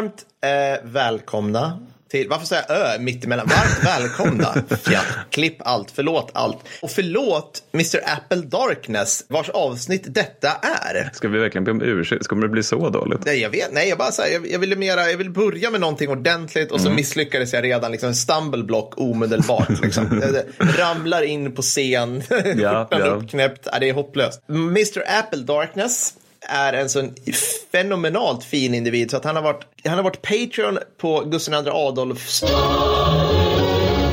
Varmt eh, välkomna till, varför säger jag ö mitt emellan? Varmt välkomna. Fjat, klipp allt, förlåt allt. Och förlåt Mr Apple Darkness, vars avsnitt detta är. Ska vi verkligen be om ursäkt? Kommer det bli så dåligt? Nej, jag vet, nej, jag bara säger, jag, jag ville mera, jag ville börja med någonting ordentligt och så misslyckades jag redan, liksom stumbleblock omedelbart. Liksom. Ramlar in på scen, Ja, ja. uppknäppt, ja, det är hopplöst. Mr Apple Darkness är en sån fenomenalt fin individ så att han har varit, han har varit Patreon på Gustav II Adolfs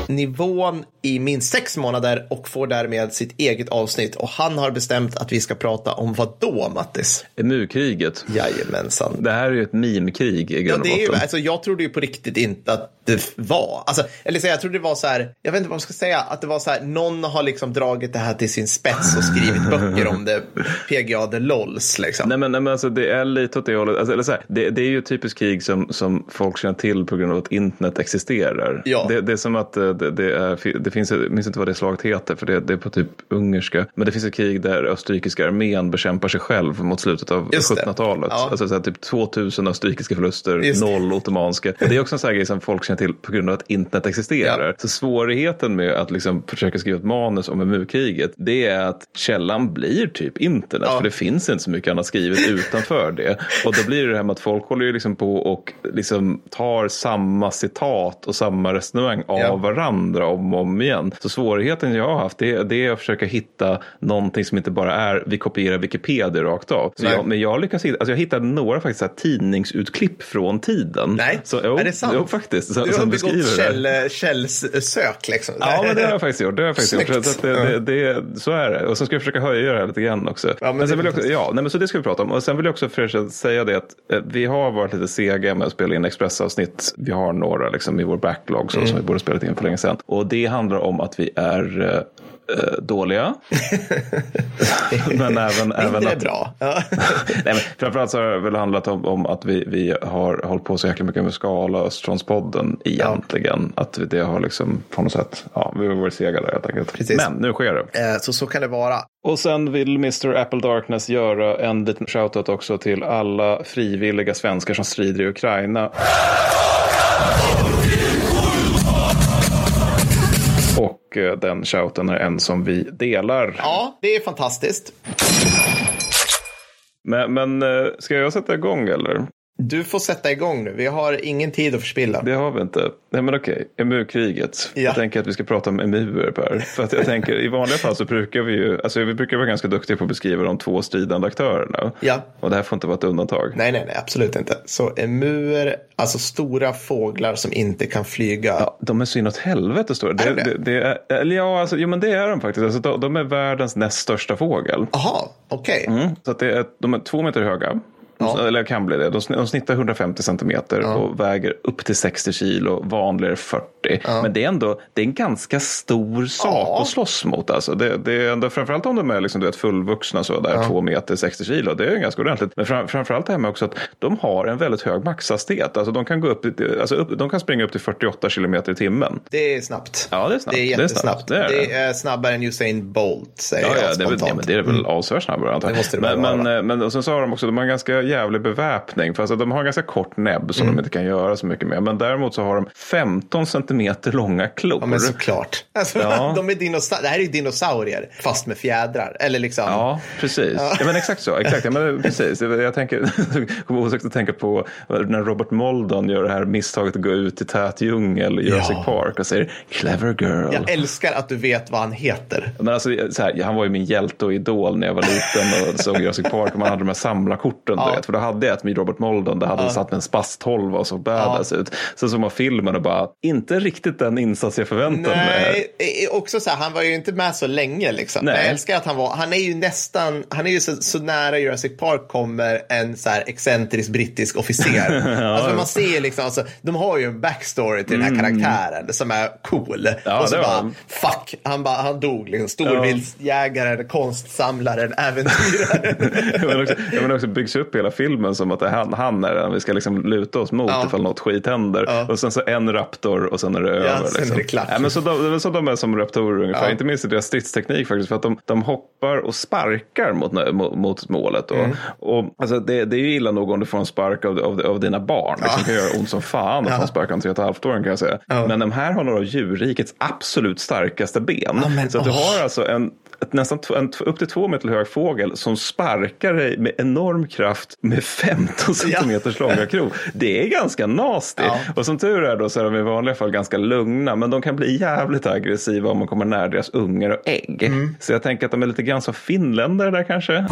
nivån i minst sex månader och får därmed sitt eget avsnitt. Och han har bestämt att vi ska prata om vad då, Mattis? EMU-kriget. Jajamensan. Det här är ju ett meme-krig i Ja, grund och det är ju, alltså, jag trodde ju på riktigt inte att det var, alltså, eller så, jag trodde det var så här, jag vet inte vad man ska säga, att det var så här, någon har liksom dragit det här till sin spets och skrivit böcker om det, PGA the LOLs liksom. Nej men, nej men alltså det är lite åt det hållet. Alltså, eller så här, det, det är ju typiskt krig som, som folk känner till på grund av att internet existerar. Ja. Det, det är som att eh, det, det, är, det finns, jag minns inte vad det slaget heter för det, det är på typ ungerska. Men det finns ett krig där österrikiska armén bekämpar sig själv mot slutet av Just det. 1700-talet. Ja. Alltså så här, typ 2000 österrikiska förluster, Just noll ottomanska. Det är också en sån här grej som folk känner till på grund av att internet existerar. Ja. Så svårigheten med att liksom försöka skriva ett manus om EMU-kriget det är att källan blir typ internet. Ja. För det finns inte så mycket annat skrivet utanför det. Och då blir det det här med att folk håller ju liksom på och liksom tar samma citat och samma resonemang av Ja. varandra om och om igen. Så svårigheten jag har haft det, det är att försöka hitta någonting som inte bara är vi kopierar Wikipedia rakt av. Så jag, men jag lyckas hitta, alltså jag hittade några faktiskt så här tidningsutklipp från tiden. Nej, så, jo, är det sant? Jo, faktiskt. Så, du har begått källsök liksom. Ja, men det har jag faktiskt gjort. Det har jag faktiskt gjort. Så, det, det, det, så är det. Och så ska jag försöka höja det här lite grann också. Ja, men men sen vill jag också, ja, nej, men så det ska vi prata om. Och sen vill jag också för säga det att eh, vi har varit lite sega med att spela in expressavsnitt. Vi har några liksom, i vår backlog så, Mm. som vi borde spelat in för länge sedan. Och det handlar om att vi är eh, dåliga. men även, även Mindre att, bra. Ja. Nej, men framförallt så har det väl handlat om, om att vi, vi har hållit på så jäkla mycket med Skala och Östronspodden egentligen. Att det har liksom på något sätt, ja, vi har varit sega där helt enkelt. Precis. Men nu sker det. Eh, Så så kan det vara. Och sen vill Mr Apple Darkness göra en liten shoutout också till alla frivilliga svenskar som strider i Ukraina. Och eh, den shouten är en som vi delar. Ja, det är fantastiskt. Men, men eh, ska jag sätta igång eller? Du får sätta igång nu. Vi har ingen tid att förspilla. Det har vi inte. Nej men okej, EMU-kriget. Ja. Jag tänker att vi ska prata om EMUer Per. För att jag tänker, i vanliga fall så brukar vi ju, alltså vi brukar vara ganska duktiga på att beskriva de två stridande aktörerna. Ja. Och det här får inte vara ett undantag. Nej, nej, nej, absolut inte. Så emuer, alltså stora fåglar som inte kan flyga. Ja, de är så inåt helvete stora. Det, Är de det? Det, är, eller ja, alltså, jo, men det är de faktiskt. Alltså, de, de är världens näst största fågel. Jaha, okej. Mm. Så att det är, de är två meter höga. Ja. Eller kan bli det. De sn- de snittar 150 centimeter och väger upp till 60 kilo. Vanligare 40. Men det är ändå det är en ganska stor sak Ja. att slåss mot. Alltså. Det, det är ändå, framförallt om de är liksom, du vet, fullvuxna, så där, två meter 60 kilo. Det är ju ganska ordentligt. Men fram, framförallt det här med också att de har en väldigt hög maxhastighet. Alltså, de, kan gå upp, alltså, upp, de kan springa upp till 48 kilometer i timmen. Det är snabbt. Ja, det är snabbt. Det är jättesnabbt. Det är det, det. är snabbare än Usain Bolt, säger Ja, jag ja, det spontant. ja, men det är väl avsevärt snabbare antar jag. Det måste det men, men, eh, men och sen så har de också de har en ganska jävlig beväpning. För alltså, de har en ganska kort näbb som Mm. de inte kan göra så mycket med. Men däremot så har de 15 centimeter långa klor. Ja, men såklart. Alltså, Ja. de är dinosa- det här är ju dinosaurier, fast med fjädrar. Eller liksom. Ja, precis. Ja. men exakt så. Exakt. Ja, men precis. Jag tänker, kommer osökt att tänka på när Robert Moldon gör det här misstaget att gå ut i tät djungel i Jurassic Ja. Park och säger clever girl. Jag älskar att du vet vad han heter. Men alltså, så här, han var ju min hjälte och idol när jag var liten och såg Jurassic Park och man hade de här samlarkorten. Ja. Du vet, för då hade jag ett med Robert Moldon där hade ja. satt en Spass 12 och såg badass ut. Sen såg man filmen och bara, inte riktigt den insats jag förväntade mig. Nej, också så här, han var ju inte med så länge liksom. Nej. Jag älskar att han var, han är ju nästan, han är ju så, så nära Jurassic Park kommer en så här excentrisk brittisk officer. alltså man ser liksom, alltså, de har ju en backstory till den här karaktären som är cool. Mm. Ja, och så det bara, han. fuck, han, bara, han dog liksom. Storviltsjägaren, konstsamlaren, äventyraren. men också, ja, men också byggs upp hela filmen som att det är han, han är den vi ska liksom luta oss mot Ja. ifall något skit händer. Ja. Och sen så en raptor och sen är det över. sen liksom. är det klart. Ja, men så, de, så de är som raptorer ungefär, Ja. inte minst i deras stridsteknik faktiskt, för att de, de hoppar och sparkar mot, mot, mot målet. Då. Mm. Och, alltså, det, det är ju illa nog om du får en spark av, av, av dina barn. Liksom, Det kan göra ont som fan att Ja. få spark av en tre och ett halvt åring kan jag säga. Ja. Men de här har några av djurrikets absolut starkaste ben. Ja, så att du har alltså en ett nästan en upp till två meter hög fågel som sparkar dig med enorm kraft med 15 centimeters långa krok. Det är ganska nasty. Ja. Och som tur är då så är de i vanliga fall ganska lugna, men de kan bli jävligt aggressiva om man kommer nära deras ungar och ägg. Mm. Så jag tänker att de är lite grann som finländare där kanske.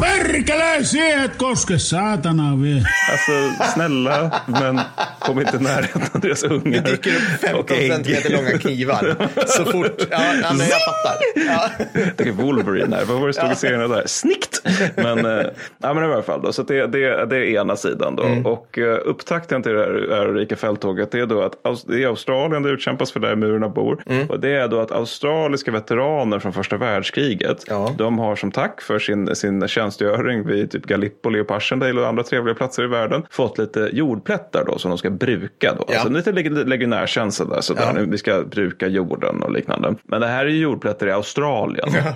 Alltså snälla, men kom inte i närheten av deras ungar. Det dyker upp 15 och ägg. centimeter långa knivar. Så fort. Ja, ja men jag fattar. Ja. Wolverine här, vad var det stod i serien där? Snickt! Men, eh, ja, men i alla fall då, så det, det, det är ena sidan då. Mm. Och uh, upptakten till det här ärorika fälttåget det är då att det är Australien det utkämpas för där murarna bor. Mm. Och det är då att australiska veteraner från första världskriget, Ja. de har som tack för sin, sin tjänstgöring vid typ Gallipoli och Passchendaele och andra trevliga platser i världen fått lite jordplättar då som de ska bruka då. Ja. Alltså lite leg- legionärkänsla där, sådär. Ja. vi ska bruka jorden och liknande. Men det här är ju jordplättar i Australien. Ja.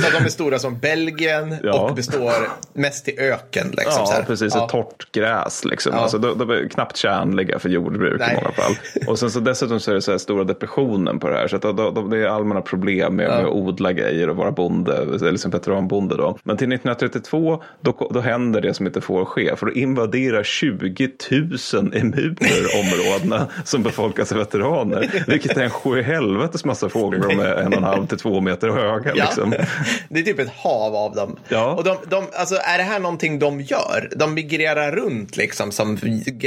Så att de är stora som Belgien Ja. och består mest till öken. Liksom, Ja, så här. precis. Ja. Ett torrt gräs. Liksom. Ja. Alltså, de, de är knappt tjänliga för jordbruk Nej. i många fall. Och sen så dessutom så är det så här stora depressionen på det här. Så att de, de, det är allmänna problem med, med att odla grejer och vara bonde, eller liksom veteranbonde. Då. Men till 1932 då, då händer det som inte får ske. För då invaderar 20 000 emurer områdena som befolkas av veteraner. Vilket är en sjuhelvetes massa fåglar. Är en och en halv till två meter höga. Ja. Liksom. Det är typ ett hav av dem. Ja. Och de, de, alltså, är det här någonting de gör? De migrerar runt liksom som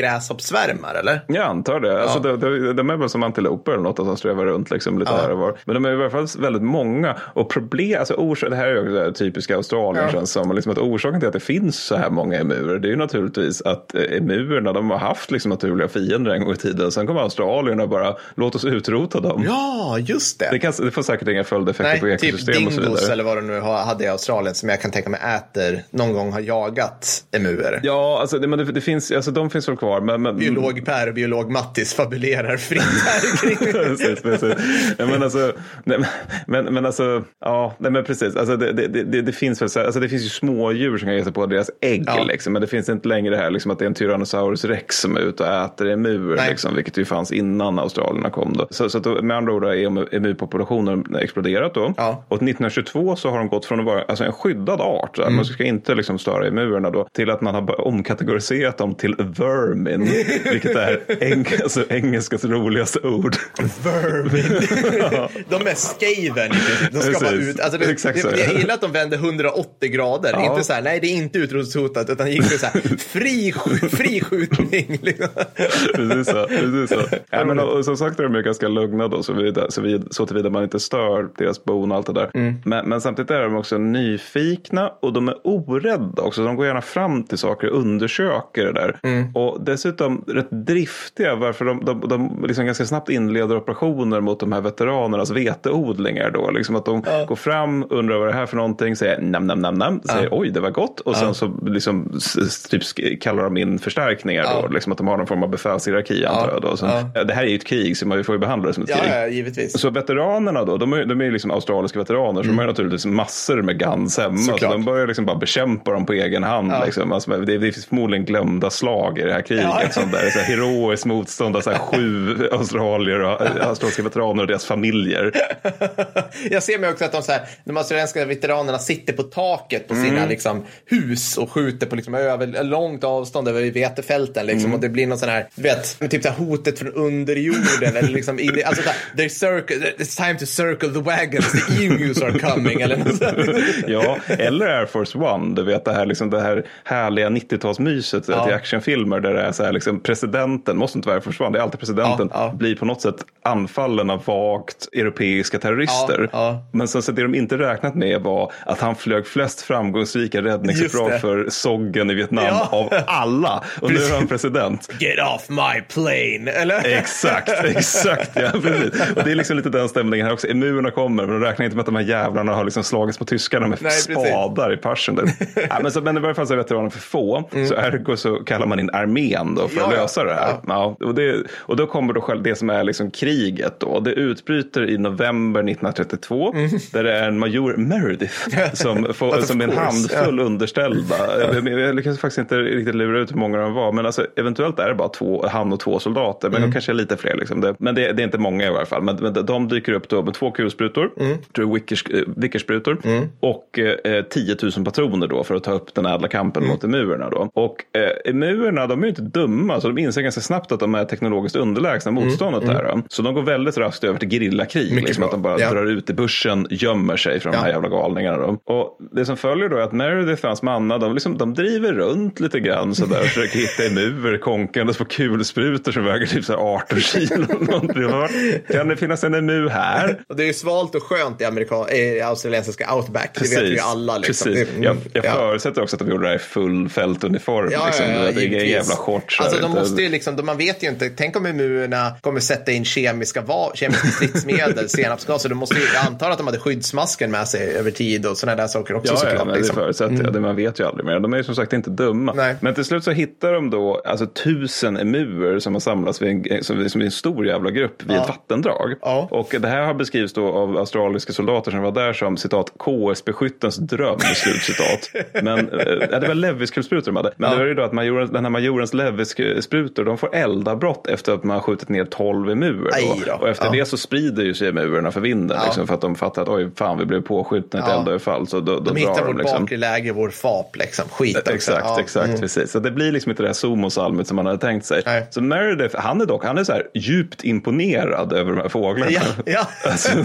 gräshoppsvärmar eller? Jag antar det. Alltså, de, de, de är väl som antiloper eller något, de strävar runt liksom, lite Ja. här och var. Men de är i alla fall väldigt många. Och problem, alltså, orsak, det här är ju typiska Australien Ja. känns som. Liksom, att orsaken till att det finns så här många emurer, det är ju naturligtvis att eh, emurerna, de har haft liksom, naturliga fiender en gång i tiden. Sen kommer australierna och bara, låt oss utrota dem. Ja, just det. Det, kan, det får säkert inga följdeffekter på Nej, typ ekosystem och så dingos vidare. eller vad de nu hade i Australien som jag kan tänka mig äter någon gång har jagat emuer. Ja, alltså, det, men det, det finns, alltså, de finns väl kvar. Men, men, Biolog Per och biolog Mattis fabulerar fritt här kring. precis, precis. Men alltså, nej, men, men alltså, ja, nej, men precis. Alltså, det, det, det, det, finns väl så alltså, det finns ju smådjur som kan ge sig på deras ägg, Ja. liksom, men det finns inte längre det här liksom, att det är en Tyrannosaurus rex som är ute och äter emur, Nej. liksom, vilket ju fanns innan australierna kom. Då. Så, så att med andra ord har emu- emurpopulationen exploderat då. Ja. Och 1922 så har de gått från att vara alltså, en skyddad art, mm. man ska inte liksom, störa emurerna då, till att man har omkategoriserat dem till vermin, vilket är eng alltså, engelskans roligaste ord. Vermin. De är skaven i. De ska Precis. bara ut. Alltså det, Exakt det, ja. jag gillar att de vände 180 grader. Ja. Inte så här, nej det är inte utrotningshotat, utan gick för så här, fri, fri skjutning. Liksom. precis så. Precis så. Ja, men, och, som sagt är de ju ganska lugna då, så, vidare, så, vid, så tillvida man inte stör deras bon och allt det där. Men, men samtidigt är de också nyfikna och de är orädda också. De går gärna fram till saker och undersöker det där. Och dessutom rätt driftiga varför de, de, de liksom ganska snabbt inleder operationer mot de här veteranernas veteodlingar. Då. Liksom att de går fram, undrar vad det här är för någonting, säger nam nam nam nam, säger oj det var gott och sen så liksom, typ kallar de in förstärkningar. Då, Ja. liksom att de har någon form av befälshierarki antar jag. Då. Ja. Det här är ju ett krig så man får ju behandla det som ett Ja, krig. ja, givetvis. Så veteranerna då, de är, de är liksom australiska veteraner så de har ju naturligtvis massor med guns hemma. Så Såklart. de börjar liksom bara bekämpa dem på egen hand. Liksom. Alltså, det, det finns förmodligen glömda slag i det här kriget. Ja. Sånt där, så här, heroiskt motstånd av så här, sju australier och australiska veteraner och deras familjer. Jag ser mig också att de, så här, de australienska veteranerna sitter på taket på sina liksom, hus och skjuter på liksom, över, långt avstånd över vetefälten. Liksom, Och det blir någon sån här, du vet, typ så här, hotet från underjorden. eller liksom, in, alltså, så här, "They're circle, it's time to circle the wagons, the emus are coming. Eller något sånt. Ja, eller Air Force One, du vet det här, liksom, det här härliga 90-talsmyset Ja. till actionfilmer där det är så här, liksom, presidenten, måste inte vara Air Force One, det är alltid presidenten, Ja, ja. blir på något sätt anfallen av vagt europeiska terrorister. Ja, ja. Men sen så det de inte räknat med var att han flög flest framgångsrika räddningsuppdrag för Soggen i Vietnam Ja. av alla. Och nu är han president. Get off my plane! Eller? Exakt, exakt. Ja, precis. Och det är liksom lite den stämningen här också. Emurerna kommer. Men de räknar inte med att de här jävlarna har liksom slagits på tyskarna med Nej, precis. spadar i passion. ja, men, så, men i varje fall så är veteraner för få. Så ergo så kallar man in armén då för Mm. Att lösa det här. Och, det, och då kommer då själv det som är liksom kriget då. Det utbryter i november 1932. Där det är en major Meredith som, får, Mm. Som är en handfull underställda. Jag, jag lyckas faktiskt inte riktigt lura ut hur många de var. Men alltså, eventuellt är det bara två, han och två soldater. Men de kanske är lite fler. Liksom. Det, men det, det är inte många i varje fall. Men, men de dyker upp då med två kulsprutor. Tror jag, Wickers, eh, Vickersprutor. Och eh, 10 000 patroner då för att ta upp den ädla kampen mot emurerna. Då. Och eh, emurerna de är ju inte dumma. Så de inser ganska snabbt att de är teknologiskt underlägsna motståndet här. Då. Så de går väldigt raskt över till gerillakrig. Liksom, bra. att de bara Ja. drar ut i bussen, gömmer sig från de här Ja. jävla galningarna. Då. Och det som följer då är att Meredith och hans manna, de, liksom, de driver runt lite grann sådär och försöker hitta emurer konkandes på kulsprutor som väger typ så här 18 kilo. Kan det finnas en emu här? Och det är ju svalt och skönt i, amerikan- i australiensiska outback. Det vet vi ju alla. Liksom. Precis. Det- Jag, jag ja. förutsätter också att de gjorde det här i full fältuniform. Ja, liksom. ja, ja, det är jävla shorts. Alltså de måste ju liksom, man vet ju inte, tänk om immunerna kommer sätta in kemiska, va- kemiska stridsmedel, senapsgaser, de måste ju, jag antar att de hade skyddsmasken med sig över tid och sådana där saker också Ja, såklart. ja men liksom. det förutsätter jag. Det Man vet ju aldrig mer. De är ju som sagt inte dumma. Nej. Men till slut så hittar de då alltså, tusen emuer som har samlats vid en, som, som en stor jävla grupp vid ett vattendrag. Ja. Och det här har beskrivits då av australiska soldater som var där som citat KS-beskyttens dröm. Slutcitat. Men ja, det var Levis-kulsprutor de hade. Men det var ju då att majoren, den här majorens Levis-sprutor de får eldavbrott efter att man har skjutit ner 12 emuer. Då. Och efter Ja. det så sprider ju sig emuerna för vinden. Liksom, för att de fattar att oj, fan vi blev påskjutna i ett Ja. eldöverfall. Så då, då De hittar de vårt liksom. bakre läge, vår FAP liksom. Skit också. Exakt, Ja. exakt, Mm. precis. Så det blir liksom inte det här Somosalmet som man hade tänkt sig. Nej. Så Meredith, han är dock, han är så här djupt imponerad över de här fåglarna. Ja, ja. Alltså,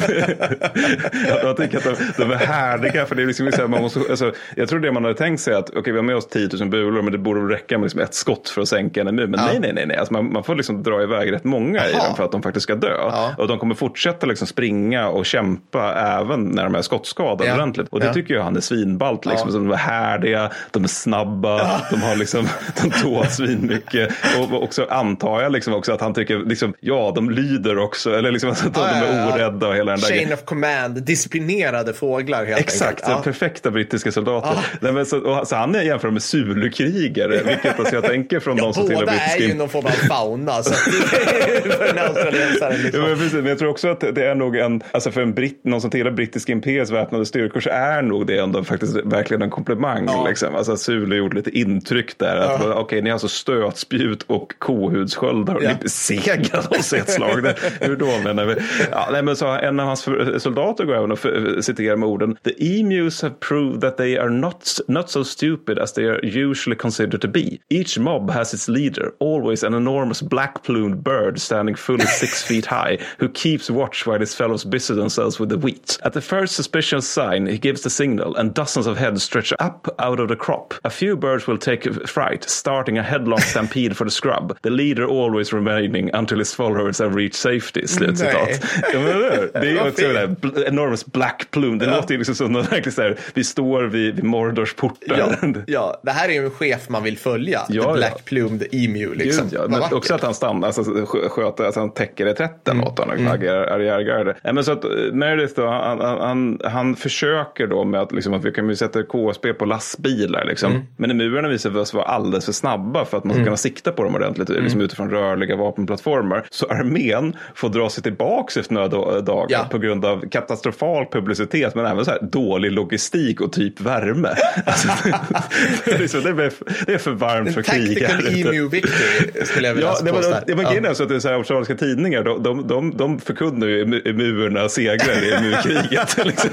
jag, tycker att de, de är härliga för det är liksom så här, man måste, alltså, jag tror det man hade tänkt sig att okej vi har med oss 10 000 bulor men det borde räcka med liksom ett skott för att sänka en emu. Men nej, nej, nej, nej. Alltså, man, man får liksom dra iväg rätt många i Jaha. den för att de faktiskt ska dö. Ja. Och de kommer fortsätta liksom springa och kämpa även när de är skottskadade Ja. ordentligt. Och det Ja. tycker jag han är svinballt. Liksom. De är härdiga, de är snabba, de har liksom, de tål svinmycket. Och också antar jag liksom också att han tycker, liksom, ja de lyder också. Eller liksom att de är orädda och hela den där Chain of command, disciplinerade fåglar helt Exakt, enkelt. perfekta brittiska soldater. Nej, men så, så han är jämförd med Zulu-krigare, vilket alltså, jag tänker från de som tillhör Båda är brittiska ju någon form av fauna. Så för en australiensare. Ja, Liksom. men, precis, men jag tror också att det är nog en, alltså för en britt, någon som tillhör brittiska imperiets väpnade styrkor så är nog det ändå faktiskt verkligen en komplimang. Ja. Liksom. Alltså Sule gjorde lite intryck där. Att, Okej, ni har alltså stötspjut och kohudssköldar och Ja. ni besegrade oss i ett slag. Det, hur då menar vi? Ja, nej, men så en av hans soldater går även och citerar med orden The emus have proved that they are not, not so stupid as they are usually considered to be. Each mob has its leader, always an enormous black-plumed bird standing fully six feet high, who keeps watch while his fellows busy themselves with the wheat. At the first suspicious sign, he gives the signal, and dozens of heads stretch up out of the crop. A few birds will take fright, starting a headlong stampede for the scrub. The leader always remaining until his followers have reached safety. Slutcitat. Ja, det är ju också det där enormous black plume. Det låter ju liksom som någon verkligen så här, vi står vid, vid Mordors portar. Ja, ja, det här är ju en chef man vill följa. Ja, The ja. Black Plumed Emu. Liksom. Gud, ja. Men också att han stannar, alltså, skö- sköter, alltså, han täcker reträtten Mm. åt honom, liksom, agerar arriärgarde. Men så att eh, Meredith då, han, han, han, försöker då med att, liksom, att vi kan ju sätta KSB på lastbilar. Liksom. Mm. Men emurerna visar sig vara alldeles för snabba för att man ska kunna sikta på dem ordentligt Mm. liksom, utifrån rörliga vapenplattformar. Så armén får dra sig tillbaka efter några dagar Ja. på grund av katastrofal publicitet men även så här dålig logistik och typ värme. Alltså, det, är liksom, det, är, det är för varmt för krig. Tactical. Emu Victory skulle jag vilja Ja, det var, påstå. det var grejen Ja. är så att det är så här australiska tidningar, de, de, de, de förkunnar ju emu- emuerna segrar i emukriget. liksom.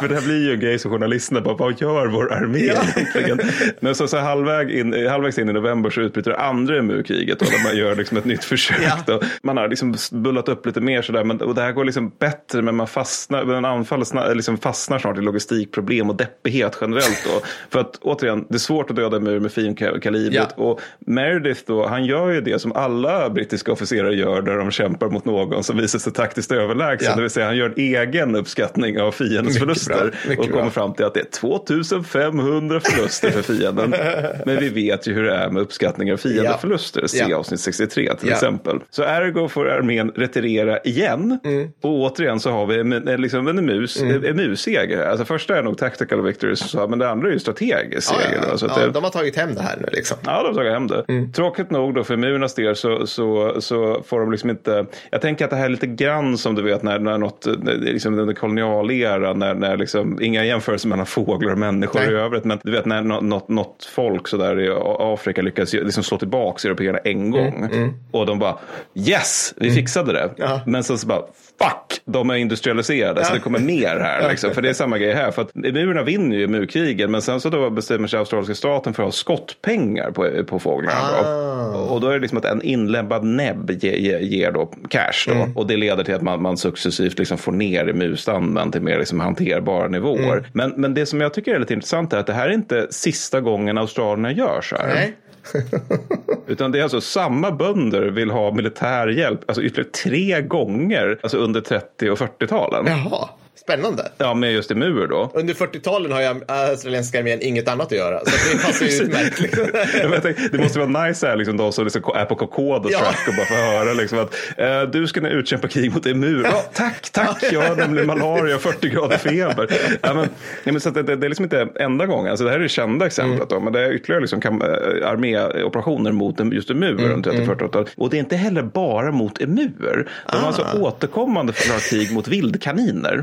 För det här blir ju en grej som journalisterna bara, vad gör vår armé Ja. egentligen? Men så, så halvväg in, halvvägs in i november så utbryter det andra emukriget och där man gör liksom ett nytt försök. Ja. Man har liksom bullat upp lite mer sådär, men, och det här går liksom bättre men man fastnar, men anfallet liksom fastnar snart i logistikproblem och deppighet generellt. Då. För att återigen, det är svårt att döda emur med fin ka- kalibret. Ja. Och Meredith då, han gör ju det som alla brittiska officerare gör när de kämpar mot någon som visar sig taktiskt överlägsen. Ja. Det vill säga han gör en egen uppskattning av fiendens Mycket förluster. bra, och kommer bra. fram till att det är 2500 förluster för fienden. Men vi vet ju hur det är med uppskattningar av fiendeförluster. Se Ja. avsnitt 63 till Ja. exempel. Så ergo får armén retirera igen. Och återigen, så har vi en, liksom en, mus, Mm. en mus-seger. Alltså första är nog tactical victories, så- men det andra är ju strategisk Ja, seger. ja, ja, det, de har tagit hem det här nu liksom. Ja, de har tagit hem det. Mm. Tråkigt nog då för Murnas del så, så, så får de liksom inte... Jag tänker att det här är lite grann som du vet när, när något, är liksom under kolonialeran, när, när liksom, inga jämförelser mellan fåglar och människor Nej. i övrigt, men du vet när nå- något, något folk sådär i Afrika lyckas liksom slå tillbaka européerna en gång. Och de bara yes, vi fixade det. Ja. Men sen så bara fuck, de är industrialiserade så Ja. det kommer mer här. Liksom. För det är samma grej här. För att emurerna vinner ju murkrigen men sen så då bestämmer sig australiska staten för att ha skottpengar på, på fåglarna. Då. Ah. Och då är det liksom att en inläbbad näbb ger, ger, ger då cash. Då. Mm. Och det leder till att man, man successivt liksom får ner murstammen till mer liksom hanterbara nivåer. Mm. Men, men det som jag tycker är lite intressant är att det här är inte sista gången australierna gör så här. Nej. Utan det är alltså samma bönder vill ha militär hjälp, alltså ytterligare tre gånger, alltså under 30 och 40-talen. Jaha, spännande. med just emur då. Under 40-talen har jag australiensiska armén inget annat att göra. Så det passar ju utmärkt. Ja, tänkte, det måste vara nice här, liksom, de som liksom är på Kokoda Ja. track och bara får höra liksom, att eh, du ska nu utkämpa krig mot emur. Ja, tack, tack, jag har nämligen malaria och 40 grader feber. Ja, men, ja, men, så det, det är liksom inte enda gången, alltså, det här är det kända exemplet, då, men det är ytterligare liksom, kam- eh, arméoperationer mot just emur under 30-40-talet. Och det är inte heller bara mot emur. De har alltså återkommande för krig mot vildkaniner.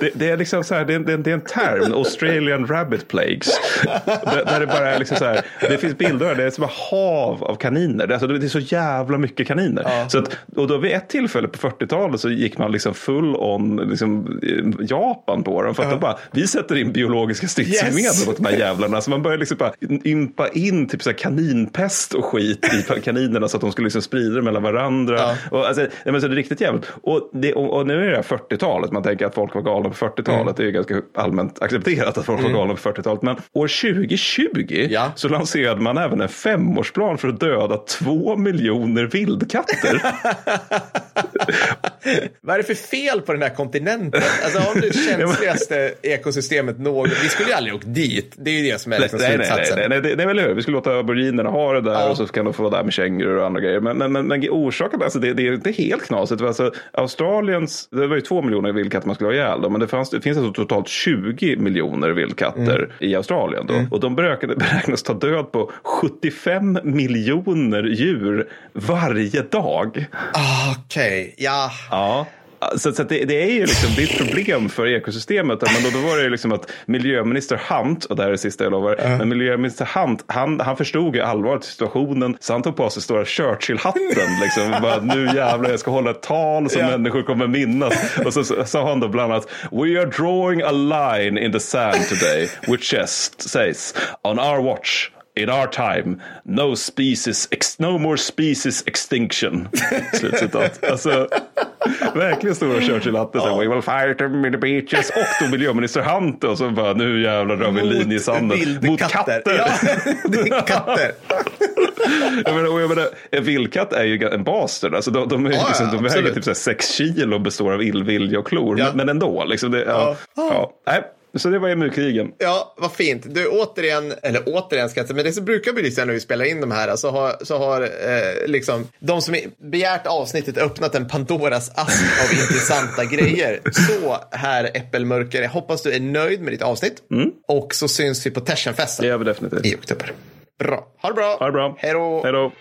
Det, det är liksom så här, det är, det det är en term, Australian Rabbit Plagues. Där, där det bara är liksom så här, det finns bilder, det är som ett hav av kaniner. Det, är alltså, det är så jävla mycket kaniner. Så att, och då vid ett tillfälle på 40-talet så gick man liksom full on liksom, eh, Japan på dem. För att de bara, vi sätter in biologiska stridsmedel Yes. mot de här jävlarna. Så man började liksom bara ympa in typ så här kaninpest och skit i kaninerna så att de skulle liksom sprida det mellan varandra. Ja. Och, alltså, det är riktigt jävligt. Och, och, nu är det här 40-talet, man tänker att folk var galna på 40-talet. Det är ju ganska allmänt accepterat att folk var galna på 40-talet. Men år 2020 Ja. så lanserade man även en femårsplan för att döda två miljoner vildkatter. Vad är det för fel på den här kontinenten? Alltså har det känsligaste ekosystemet någon... Vi skulle ju aldrig åkt dit. Det är ju det som är liksom nej, nej, nej, nej, nej, är väl hur. Vi skulle låta aboriginerna ha det där Ja. och så kan de få vara där med kängurur och andra grejer. Men, men, men, men orsaken, alltså det, det är inte helt knasigt. Alltså, Australiens, det var ju två miljoner vildkatter man skulle ha ihjäl. Då, men det, fanns, det finns alltså totalt 20 miljoner vildkatter Mm. i Australien. Då. Och de beräknas, ta död på 75 miljoner djur varje dag. Ah, Okej, ja. Ja. Så, så det, det är ju liksom, det är ett problem för ekosystemet. Men då, då var det ju liksom att miljöminister Hunt, och det här är det sista jag lovar, men miljöminister Hunt, han, han förstod ju allvaret i situationen. Så han tog på sig stora Churchill-hatten. Liksom, bara, nu jävlar, jag ska hålla ett tal som Ja. människor kommer minnas. Och så så sa han då bland annat, We are drawing a line in the sand today, which just says, on our watch, In our time, no species, ex, no more species extinction. Slutcitat. Alltså, verkligen stora Churchill-hatten. Ja. We will fight them in the beaches. Och då miljöminister Hunt och så bara nu jävlar drar vi en linje i sanden. Mot katter. Ja, det är katter. jag menar, jag menar, en vildkatt är ju en bastard. Alltså, de, de, är, Ja, liksom, de väger typ så här sex kilo och består av illvilja och klor. Ja. Men, men ändå. Liksom det, ja. Ja. Nej, så det var emurkrigen. Ja, vad fint. Du, återigen, eller återigen ska jag säga, men det som brukar bli så när vi spelar in de här, så har, så har eh, liksom de som begärt avsnittet öppnat en Pandoras ask av intressanta grejer. Så, här Äppelmörker, jag hoppas du är nöjd med ditt avsnitt. Och så syns vi på Tersenfesten Det gör vi definitivt. i oktober. Bra. Ha det bra. Ha det bra. Hej då.